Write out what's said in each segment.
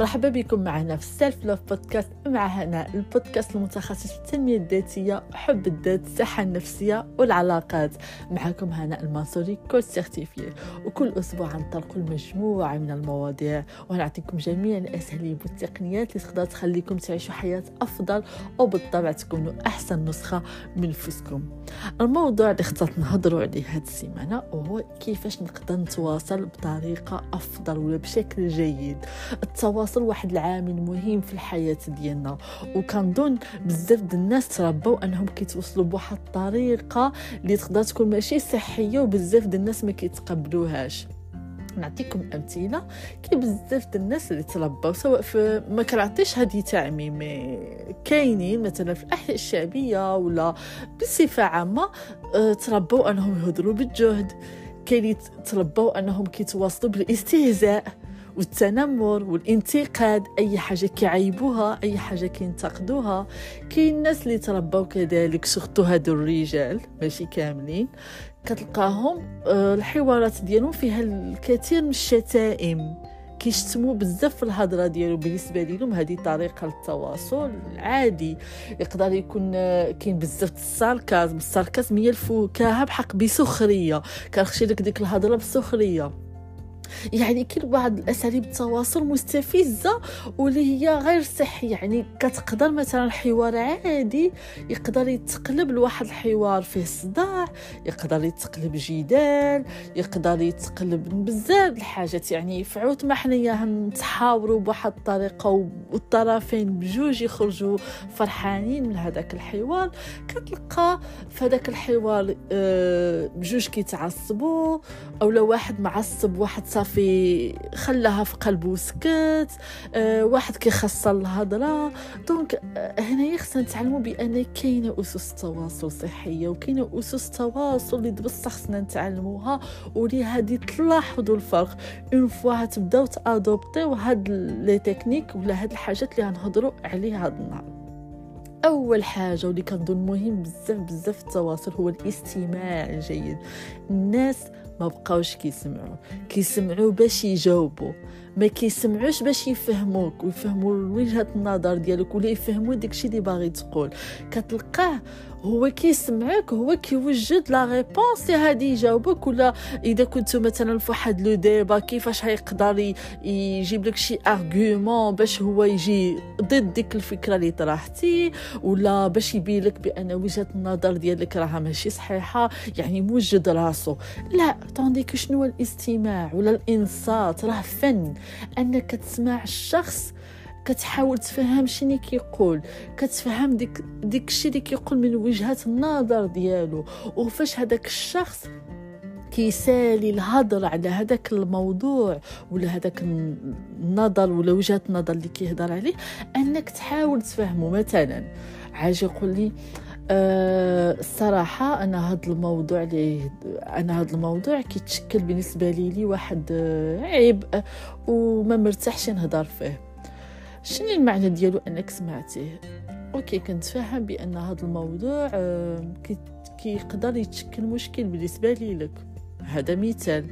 مرحبا بكم معنا في ال self love podcast مع هنا البودكاست المتخصص في التنمية الذاتية وحب الذات الصحة النفسية والعلاقات. معكم هنا المنصوري coach certifiée وكل أسبوع نطرق مجموعة من المواضيع ونعطيكم جميع الأساليب والتقنيات اللي تقدر تخليكم تعيشوا حياة أفضل وبالطبع تكونوا أحسن نسخة من نفسكم الموضوع اللي اخترت نهضروا عليه هذه السيمانة وهو كيفاش نقدر نتواصل بطريقة أفضل ولا بشكل جيد. التواصل واحد العامل مهم في الحياة ديالنا. وكنظن بزاف د الناس تربوا أنهم كيتوصلوا بواحد الطريقة اللي تقدر تكون ماشي صحية وبزاف د الناس ما كيتقبلوهاش. نعطيكم أمثلة كاين بزاف د الناس اللي تربوا سواء في ما كنعطيش هذه تعميم كاينين مثلا في الأحياء الشعبية ولا بصفة عامة آه، تربوا أنهم يهضروا بالجهد. كاين تربوا أنهم كيتواصلوا بالاستهزاء. والتنمر والانتقاد أي حاجة كيعيبوها أي حاجة كينتقدوها. كاين ناس اللي تربوا كذلك سورتو هادو الرجال ماشي كاملين. كتلقاهم آه، الحوارات ديالهم فيها الكثير من الشتائم. كيشتموا بزاف في الهضرة ديالو. بالنسبة لهم هذه طريقة للتواصل عادي. يقدر يكون آه، كاين بزاف الساركازم الساركازم هي الفكاهه بحق بسخرية. كنخشي لك ديك الهضرة بسخرية. يعني كاين بعض الأساليب التواصل مستفزة واللي هي غير صحية. يعني كتقدر مثلا حوار عادي يقدر يتقلب لواحد الحوار فيه صداع يقدر يتقلب جدال يقدر يتقلب بزاف الحاجات. يعني فعوت ما حنايا نتحاوروا بواحد الطريقة والطرفين بجوج يخرجوا فرحانين من هذاك الحوار. كتلقى في هذاك الحوار آه، بجوج كيتعصبوا أو لو واحد معصب واحد صافي خلاها في قلبه وسكت أه واحد كيخسر الهضرة. donc آه، هنايا خصنا نتعلموا بأن كاينة أسس تواصل صحية وكاينة أسس تواصل اللي بصح خصنا نتعلموها واللي تلاحظوا الفرق. une fois تبداو ت adopter يو هاد les techniques ولا هاد الحاجات اللي غنهضروا عليها هاد النهار. أول حاجة واللي كنظن مهم بزاف بزاف التواصل هو الاستماع الجيد الناس ما بقاوش كيسمعوا. كيسمعوا باش يجاوبوا. ما كيسمعوش باش يفهموك ويفهموا وجهة النظر ديالك ولا يفهموا داكشي اللي باغي تقول. كتلقاه هو كيسمعك هو كيوجد la réponse. هادي يجاوبك ولا إذا كنتو مثلا في واحد le débat كيفاش هيقدر يجيب لك شي argument باش هو يجي ضد ديك الفكرة اللي طرحتي؟ ولا باش يبين لك بأن وجهة النظر ديالك راها ماشي صحيحة؟ يعني موجد راسو. لا طونديك شنو الاستماع ولا الإنصات؟ راه فن. أنك تسمع الشخص كتحاول تفهم شنو كيقول كتفهم ديك ديك الشيء اللي كيقول من وجهة النظر ديالو. وفاش هذاك الشخص كيسالي الهضر على هذاك الموضوع ولا هذاك النظر ولا وجهة النظر اللي كيهضر عليه أنك تحاول تفهمه مثلا عاجي يقول لي أه الصراحة أنا هذا الموضوع اللي أنا هذا الموضوع كيتشكل بالنسبة لي لي واحد آه، عيب وما مرتاحش نهضر فيه. شنو المعنى ديالو انك سمعتيه؟ أوكي كنتفهم بأن هذا الموضوع كيقدر يتشكل مشكل بالنسبة لي لك. هذا مثال.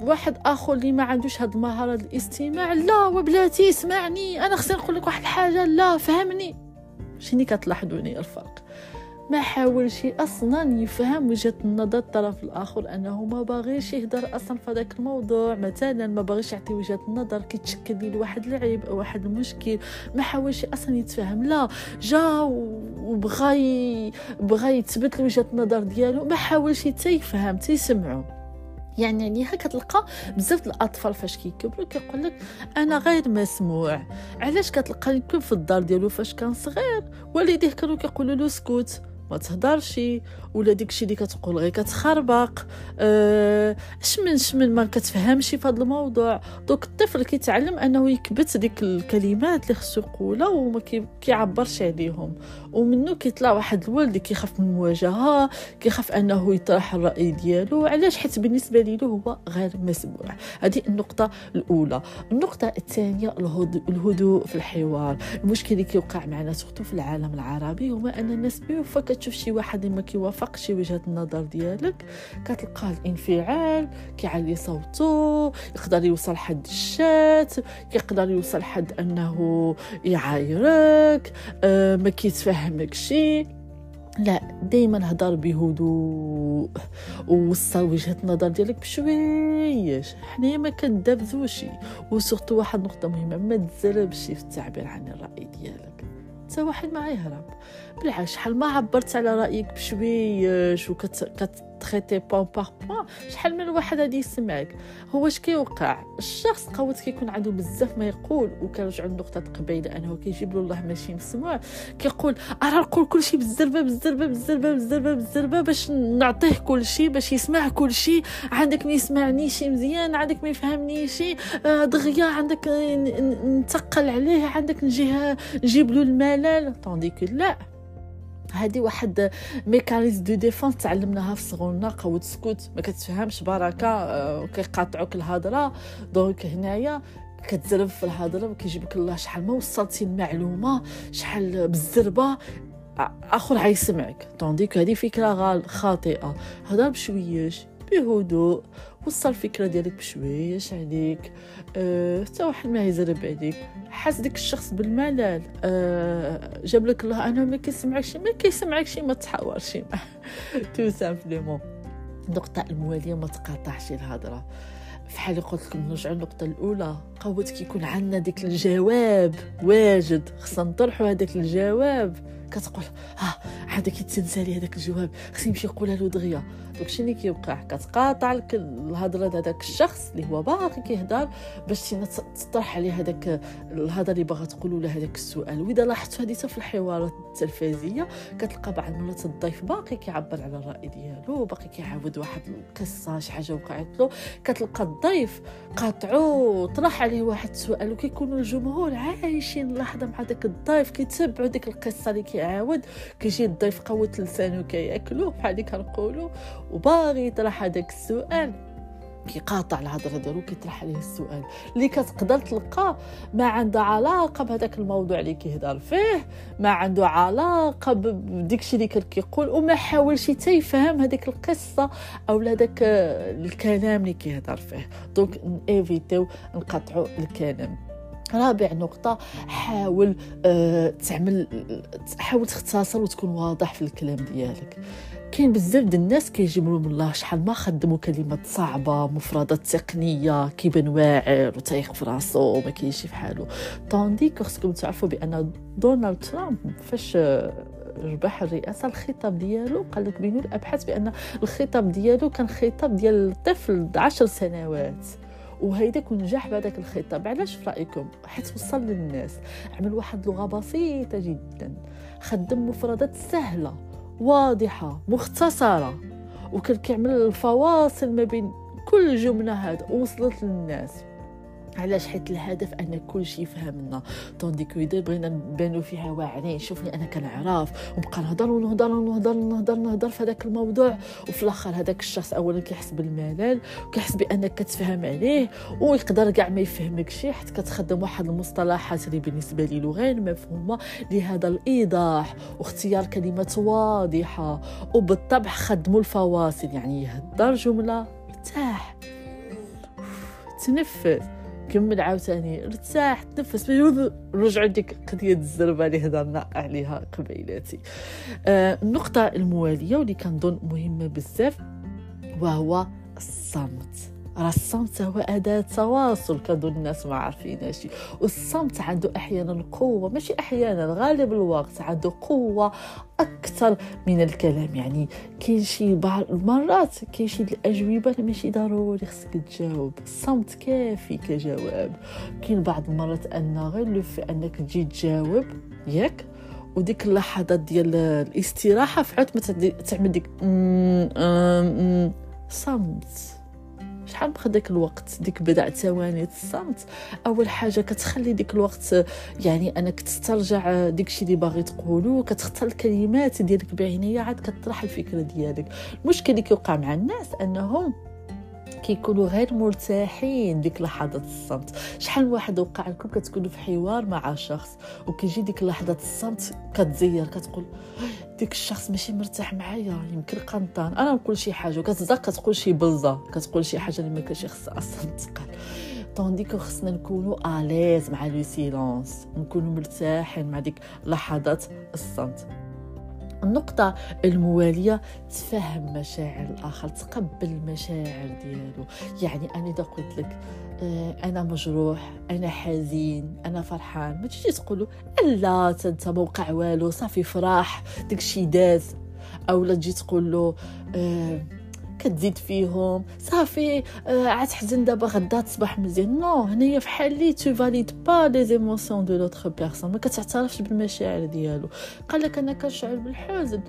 واحد آخر اللي ما عندوش هاد المهارة الاستماع لا وبلاتي اسمعني أنا خصني نقول لك واحد الحاجة لا فهمني. شنو كتلاحظوني الفرق؟ ما حاولش أصلا يفهم وجهة النظر الطرف الآخر أنه ما باغيش يهدر أصلا في هذاك الموضوع. مثلا ما باغيش يعطي وجهة النظر كيتشكل لي واحد العيب أو واحد المشكل. ما حاولش أصلا يتفهم. لا جا وبغى بغى يثبت وجهة النظر ديالو. ما حاولش حتى يفهم حتى يسمعو. يعني يعني كتلقى بزاف الأطفال فاش كيكبروا كيقول لك أنا غير مسموع. علاش كتلقى يكون في الدار ديالو فاش كان صغير؟ والديه كانوا كيقولوا له اسكت მოცადარში ولا داكشي اللي كتقول غير كتخربق. أه شمن شمن ما كتفهمش في هذا الموضوع. دوك الطفل كيتعلم أنه يكبت ديك الكلمات اللي خصو يقولها وما كيعبرش عليهم. ومنه كيطلع واحد الولد كيخاف من المواجهه كيخاف أنه يطرح الرأي ديالو. علاش؟ حيت بالنسبة ليه هو غير مسموع. هذه النقطة الأولى. النقطة الثانية الهدوء في الحوار. المشكل اللي كيوقع معنا سورتو في العالم العربي هو ان الناس بيوفا كتشوف شي واحد اللي ما كيوافقش وجهه النظر ديالك كتلقاه الانفعال كيعلي صوته يقدر يوصل حد الشات يقدر يوصل حد أنه يعايرك أه ما كيتفهمك شي لا دائما هضر بهدوء ووصل وجهة النظر ديالك بشويش حنايا ما كندابزوش و surtout واحد النقطة مهمة ما تزربش في التعبير عن الرأي ديالك. حتى واحد ما يهرب بالعكس شحال ما عبرت على رأيك بشويش وكت كت traiter ي point par point شحال من واحد غادي يسمعك هو اش كيوقع الشخص قوت كيكون عنده بزاف ما يقول وكنرجعوا لنقطه قبيله انه كيجيب له الله ماشي مسموع كيقول ارا نقول كلشي بالزربه بالزربه بالزربه بالزربه بالزربه باش نعطيه كلشي باش يسمع كلشي عندك ما يسمعنيش مزيان عندك ما يفهمنيش دغيا عندك نتقل عليه عندك نجيه نجيب له الملل tandis que لا هذه واحد mécanisme de défense تعلمناها في صغرنا قوة سكوت ما كتفهمش بركة آه، كيقاطعوك الهضرة. donc هنايا كتزرب في الهضرة وكيجيبك الله شحال ما وصلتي المعلومة شحال بالزربة. آخر غيسمعك tandis que هذه فكرة خاطئة. هضر بشويش بهدوء. وصل الفكرة ديالك بشويش عليك أه حتى واحد ما يزرب عليك. حاس ديك الشخص بالملل أه جاب لك الله أنا ما كيسمعكش ما كيسمعكش ما تحاورش. tout simplement النقطه الموالية ما تقاطعش الهضرة. فحال قلت لكم نرجع للنقطة الأولى. قوت كيكون عندنا ديك الجواب واجد. خصنا نطرحوا هذاك الجواب. كتقول ها عاد كيتنسى لي هذاك الجواب خصني نمشي نقولها له دغيا. داكشي اللي كيوقع؟ كتقاطع لك الهضرة هذاك الشخص اللي هو باقي كيهضر باش تطرح عليه هذاك الهضرة اللي باغا تقول له هذاك السؤال. وإذا لاحظتوا هذه في الحوارات التلفزيونيه كتلقى بعض المرات الضيف باقي كيعبر على الرأي ديالو باقي كيعاود واحد القصة شي حاجة وقعت له كتلقى الضيف قاطعو طرح عليه واحد السؤال وكيكونوا الجمهور عايشين اللحظه مع داك الضيف كيتبعوا ديك القصة اللي كيعاود كيجي الضيف قوت لسانو كياكلو بحال اللي كنقولوا. وباغي يطرح هذاك السؤال. كيقاطع الهضرة ديالو كيطرح عليه السؤال. اللي كتقدر تلقاه ما عنده علاقة بهذاك الموضوع اللي كيهضر فيه ما عنده علاقة بديك الشيء اللي كان كيقول وما حاولش حتى يفهم هذيك القصة أو هذاك الكلام اللي كيهضر فيه. donc éviter يو نقطعوا الكلام. رابع نقطة حاول أه تعمل حاول تختصر وتكون واضح في الكلام ديالك. كاين بزاف ديال الناس كيجيب لهم الله شحال ما خدموا كلمات صعبة مفردات تقنية كيبان واعر وتايق في راسو وما كاينش في حالو. طونديك خصكم تعرفوا بأن دونالد ترامب فاش ربح الرئاسة الخطاب ديالو قال لك بينوا الأبحاث بأن الخطاب ديالو كان خطاب ديال الطفل عشر سنوات. وهيداك ونجح بهذاك الخطاب. علاش في رأيكم؟ حيت وصل للناس. عمل واحد لغه بسيطة جدا. خدم مفردات سهلة واضحة مختصرة. وكان كيعمل الفواصل ما بين كل جملة هاد. وصلت للناس. علاش حيت الهدف أن كل شيء فهمنا طونديك اذا بغينا نبانو فيها واعرين. شوفني أنا كنعرف. ونبقى نهضر ونهضر ونهضر ونهضر نهضر في هذاك الموضوع. وفي الآخر هذاك الشخص اولا كيحس بالملل وكيحس بأنك كتفهم عليه ويقدر كاع ما يفهمك شي حيت كتخدم واحد المصطلحات اللي بالنسبة لي غير مفهومة لهذا الإيضاح. واختيار كلمات واضحة. وبالطبع خدموا الفواصل. يعني يهدر جملة ارتاح تنفس كمل عاوتاني ارتاح تنفس. رجع ديك قضية الزربة اللي هضرنا عليها قبيلاتي. آه النقطة الموالية واللي كنظن مهمة بزاف وهو الصمت. راه الصمت هو أداة تواصل كذو الناس ما عارفيناش والصمت عنده أحيانا قوة ماشي أحيانا غالب الوقت عنده قوة أكثر من الكلام. يعني كاين شي بعض المرات كاين شي الأجوبة ماشي ضروري خصك تجاوب. الصمت كافي كجواب. كاين بعض المرات أن غير في أنك تجي تجاوب ياك؟ وديك اللحظات ديال الاستراحة فعلت ما تعمل ديك صمت. شحال بقى داك الوقت؟ ديك بضع ثواني الصمت أول حاجة كتخلي ديك الوقت يعني أنك تسترجع ديك الشيء اللي باغي تقولو كتختار الكلمات ديالك بعنايه عاد كطرح الفكرة ديالك. المشكل اللي كيوقع مع الناس أنهم كيكونوا غير مرتاحين ديك لحظة الصمت. شحال من واحد وقع لكم كتكونوا في حوار مع شخص وكيجي ديك لحظة الصمت كتزير كتقول ديك الشخص ماشي مرتاح معايا يمكن قنطان. أنا نقول شي حاجة وكتزاق كتقول شي بلزة كتقول شي حاجة اللي ما كانش خصها أصلا تقال tandis que خصنا نكونوا à l'aise مع le silence نكونوا مرتاحين مع ديك لحظات الصمت. النقطة الموالية تفهم مشاعر الآخر تقبل المشاعر ديالو. يعني أنا إذا قلت لك آه، أنا مجروح أنا حزين أنا فرحان ما تجي تقولوا لا انت موقع والو صافي فرح داكشي داز. أو لا تجي تقول له آه كتزيد فيهم. صافي آه عاد حزن دابا غدا تصبح مزيان. non هنايا فحال إلى tu valides pas les émotions de l'autre personne. ما كتعترفش بالمشاعر ديالو. قال لك أنا كنشعر بالحزن.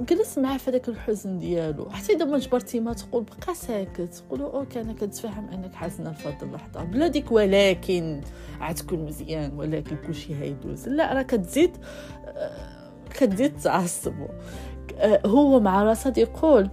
وجلس معاه في هذاك الحزن ديالو. حتى اذا ما جبرتي ما تقول بقى ساكت. قولوا OK أنا كنتفاهم أنك حزنه هذه اللحظة. بلا ديك ولكن عاد تكون مزيان ولكن كلشي هيدوز. لا راه كتزيد آه، كتزيد تعصبوا آه، هو مع رصد يقول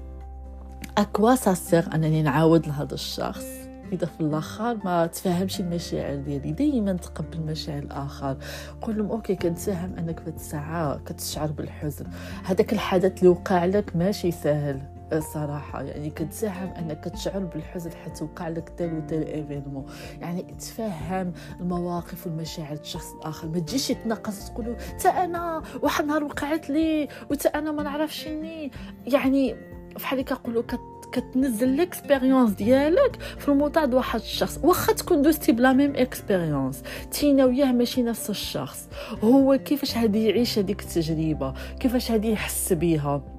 à quoi ça sert أنني نعاود لهذا الشخص. إذا في الآخر ما تفهمش المشاعر ديالي. دائما تقبل مشاعر الآخر. قول لهم OK كنتفهم أنك في الساعة كتشعر بالحزن. هذاك الحدث اللي وقع لك ماشي سهل الصراحة يعني كتفهم أنك تشعر بالحزن حتى وقع لك tel و tel événement. يعني تفهم المواقف والمشاعر الشخص الآخر. ما تجيش تنقص تقولوا تا أنا واحد النهار وقعت لي وتا أنا ما نعرفش شني يعني فحال كنقولوا كت كتنزل l'expérience ديالك في الموطع د واحد الشخص. واخا تكون دوزتي ب la même expérience تينا وياه ماشي نفس الشخص. هو كيفاش هادي يعيش هذيك التجربة؟ كيفاش هادي يحس بيها؟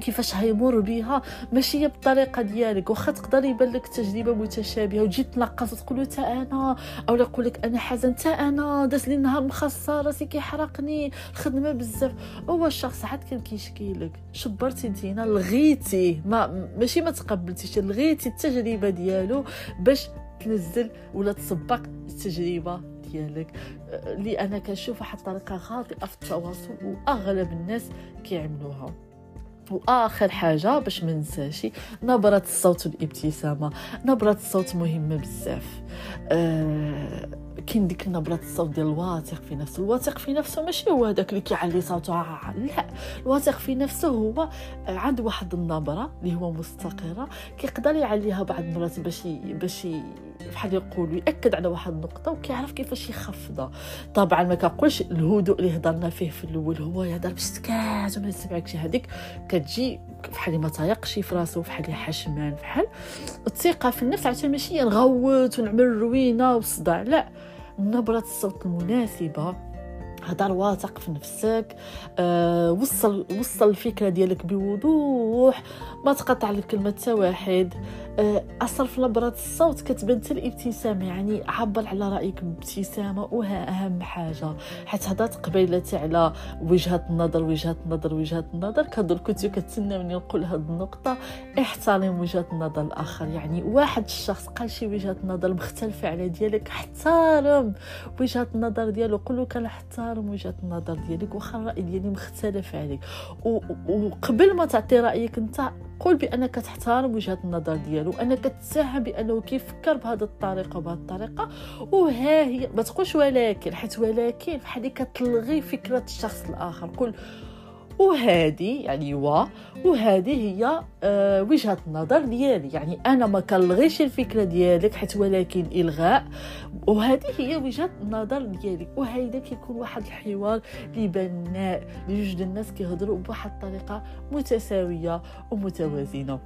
كيفاش هيمر بها ماشي هي بالطريقة ديالك. واخا تقدر يبان لك تجربة متشابهة وتجي تنقص وتقول تا أنا أو يقول لك أنا حزن تا أنا داز لي نهار مخصص راسي كيحرقني الخدمة بزاف هو الشخص عاد كان كيشكي لك شبرتي انتينا لغيتي. ما ماشي ما تقبلتيش لغيتي التجربة ديالو باش تنزل ولا تسبق التجربة ديالك. اللي أنا كنشوف واحد الطريقة خاطئة في التواصل وأغلب الناس كيعملوها. واخر حاجة باش ما ننساش. نبرة الصوت والابتسامه نبرة الصوت مهمة بزاف. آه كاين ديك نبرة الصوت ديال الواثق في نفسه. الواثق في نفسه ماشي هو هذاك اللي كيعلي صوته. لا الواثق في نفسه هو عنده واحد النبرة اللي هو مستقرة كيقدر يعليها بعض المرات باش باش بحال يقولوا يأكد على واحد النقطة وكيعرف كيفاش يخفضها. طبعا ما كنقولش الهدوء اللي هضرنا فيه في الأول هو يهضر بسكات وما يسمعكش هذيك. كتجي بحال ما تايقش في راسو بحال حشمان بحال الثقة في النفس عرفتي ماشي نغوت ونعمل روينة وصداع. لا نبرة الصوت المناسبة. هضر واثق في نفسك. أه وصل وصل الفكرة ديالك بوضوح. ما تقطع الكلمة حتى واحد. اصل في نبره الصوت. كتبان الابتسامة يعني عبر على رأيك بابتسامة وها أهم حاجة. حيت هضرت قبيله على وجهة النظر وجهة النظر وجهة النظر. كنظن كنت كتسنى مني نقول هذه النقطة احترم وجهة النظر الآخر. يعني واحد الشخص قال شي وجهة نظر مختلفة على ديالك احترم وجهة النظر ديالو. قول له كنحترم وجهة النظر ديالك واخا الرأي ديالي مختلف عليك. وقبل ما تعطي رأيك أنت قول بأنك تحترم وجهة النظر ديالو أنك تساهم بأنه كيفكر بهذه الطريقة وبهذه الطريقة. وها هي ما تقولش ولكن حيت ولكن بحال كتلغي فكرة الشخص الآخر. قول وهذه يعني و وهذه هي آه وجهة النظر ديالي. يعني أنا ما كنلغيش الفكرة ديالك حيت ولكن إلغاء. وهذه هي وجهة النظر ديالي. وهذا كيكون واحد الحوار اللي بناء لجوج الناس كيهضروا بواحد الطريقة متساوية ومتوازنة.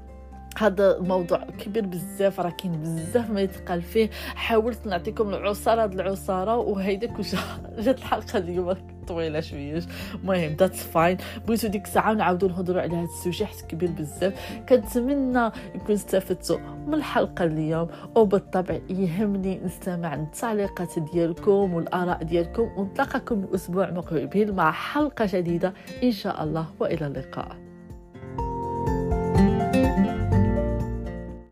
هذا الموضوع كبير بزاف راه كاين بزاف ما يتقال فيه. حاولت نعطيكم العصارة هاد العصارة وهيدا كل جات الحلقة اليوم طويلة شوية. المهم ذاتس فاين بغيتو ديك الساعة نعاودو نهضروا على هذا ال sujet حيت كبير بزاف. كنتمنى يكون استفدتوا من الحلقة اليوم وبالطبع يهمني نستمع التعليقات ديالكم والآراء ديالكم. ونتلاقاكم الأسبوع المقبل مع حلقة جديدة. إن شاء الله وإلى اللقاء.